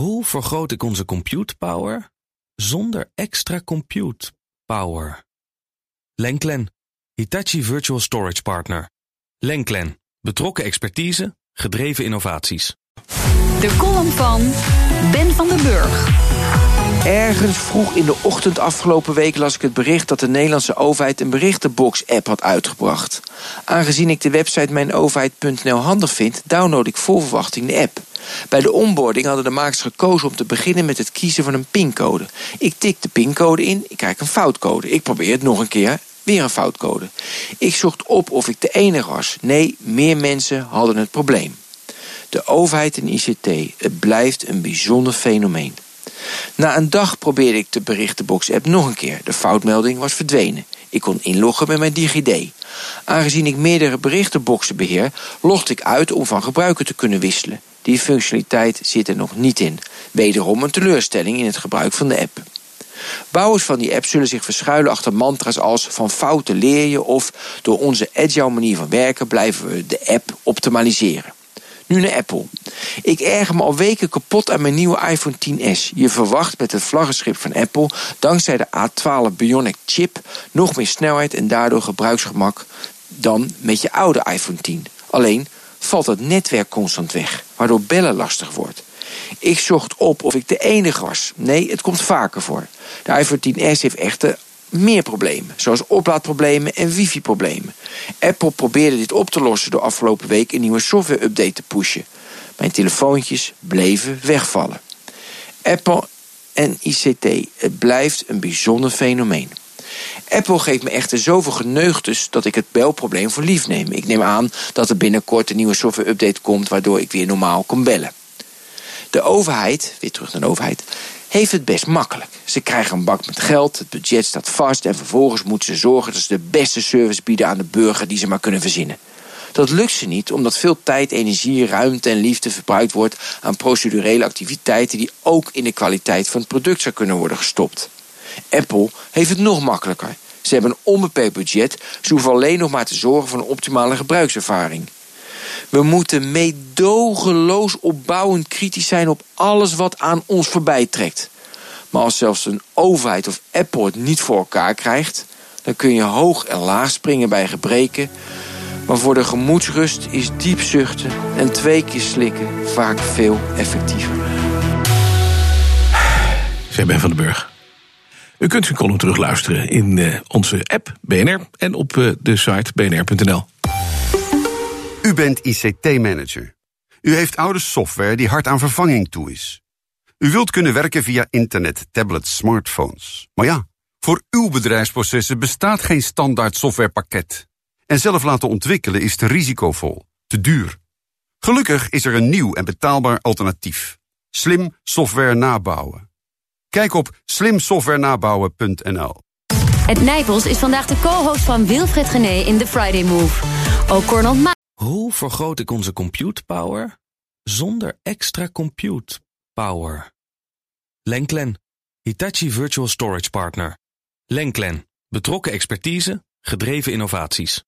Hoe vergroot ik onze compute power zonder extra compute power? Lenklen, Hitachi Virtual Storage Partner. Lenklen, betrokken expertise, gedreven innovaties. De column van Ben van den Burg. Ergens vroeg in de ochtend afgelopen week las ik het bericht dat de Nederlandse overheid een berichtenbox-app had uitgebracht. Aangezien ik de website mijnoverheid.nl handig vind, download ik vol verwachting de app. Bij de onboarding hadden de makers gekozen om te beginnen met het kiezen van een pincode. Ik tik de pincode in, ik krijg een foutcode. Ik probeer het nog een keer, weer een foutcode. Ik zocht op of ik de enige was. Nee, meer mensen hadden het probleem. De overheid en ICT, het blijft een bijzonder fenomeen. Na een dag probeerde ik de berichtenbox-app nog een keer. De foutmelding was verdwenen. Ik kon inloggen met mijn DigiD. Aangezien ik meerdere berichtenboxen beheer, logde ik uit om van gebruiker te kunnen wisselen. Die functionaliteit zit er nog niet in. Wederom een teleurstelling in het gebruik van de app. Bouwers van die app zullen zich verschuilen achter mantra's als van fouten leer je of door onze agile manier van werken blijven we de app optimaliseren. Nu naar Apple. Ik erger me al weken kapot aan mijn nieuwe iPhone 10s. Je verwacht met het vlaggenschip van Apple, dankzij de A12 Bionic chip, nog meer snelheid en daardoor gebruiksgemak dan met je oude iPhone 10. Alleen valt het netwerk constant weg, waardoor bellen lastig wordt. Ik zocht op of ik de enige was. Nee, het komt vaker voor. De iPhone 10s heeft echter meer problemen, zoals oplaadproblemen en wifi-problemen. Apple probeerde dit op te lossen door afgelopen week een nieuwe software-update te pushen. Mijn telefoontjes bleven wegvallen. Apple en ICT, het blijft een bijzonder fenomeen. Apple geeft me echter zoveel geneugtes dat ik het belprobleem voor lief neem. Ik neem aan dat er binnenkort een nieuwe software-update komt waardoor ik weer normaal kan bellen. De overheid, weer terug naar de overheid, heeft het best makkelijk. Ze krijgen een bak met geld, het budget staat vast en vervolgens moeten ze zorgen dat ze de beste service bieden aan de burger die ze maar kunnen verzinnen. Dat lukt ze niet omdat veel tijd, energie, ruimte en liefde verbruikt wordt aan procedurele activiteiten die ook in de kwaliteit van het product zou kunnen worden gestopt. Apple heeft het nog makkelijker. Ze hebben een onbeperkt budget, ze hoeven alleen nog maar te zorgen voor een optimale gebruikservaring. We moeten meedogenloos opbouwend kritisch zijn op alles wat aan ons voorbij trekt. Maar als zelfs een overheid of Apple het niet voor elkaar krijgt, dan kun je hoog en laag springen bij gebreken. Maar voor de gemoedsrust is diep zuchten en twee keer slikken vaak veel effectiever. Zij Ben van den Burg. U kunt zijn column terugluisteren in uh, onze app BNR en op uh, de site bnr.nl. U bent ICT-manager. U heeft oude software die hard aan vervanging toe is. U wilt kunnen werken via internet, tablets, smartphones. Maar ja, voor uw bedrijfsprocessen bestaat geen standaard softwarepakket. En zelf laten ontwikkelen is te risicovol, te duur. Gelukkig is er een nieuw en betaalbaar alternatief. Slim software nabouwen. Kijk op slimsoftwarenabouwen.nl. Het Nijpels is vandaag de co-host van Wilfred Gené in The Friday Move. Ook Cornel Ma Hoe vergroot ik onze compute power zonder extra compute power? Lenklen, Hitachi Virtual Storage Partner. Lenklen, betrokken expertise, gedreven innovaties.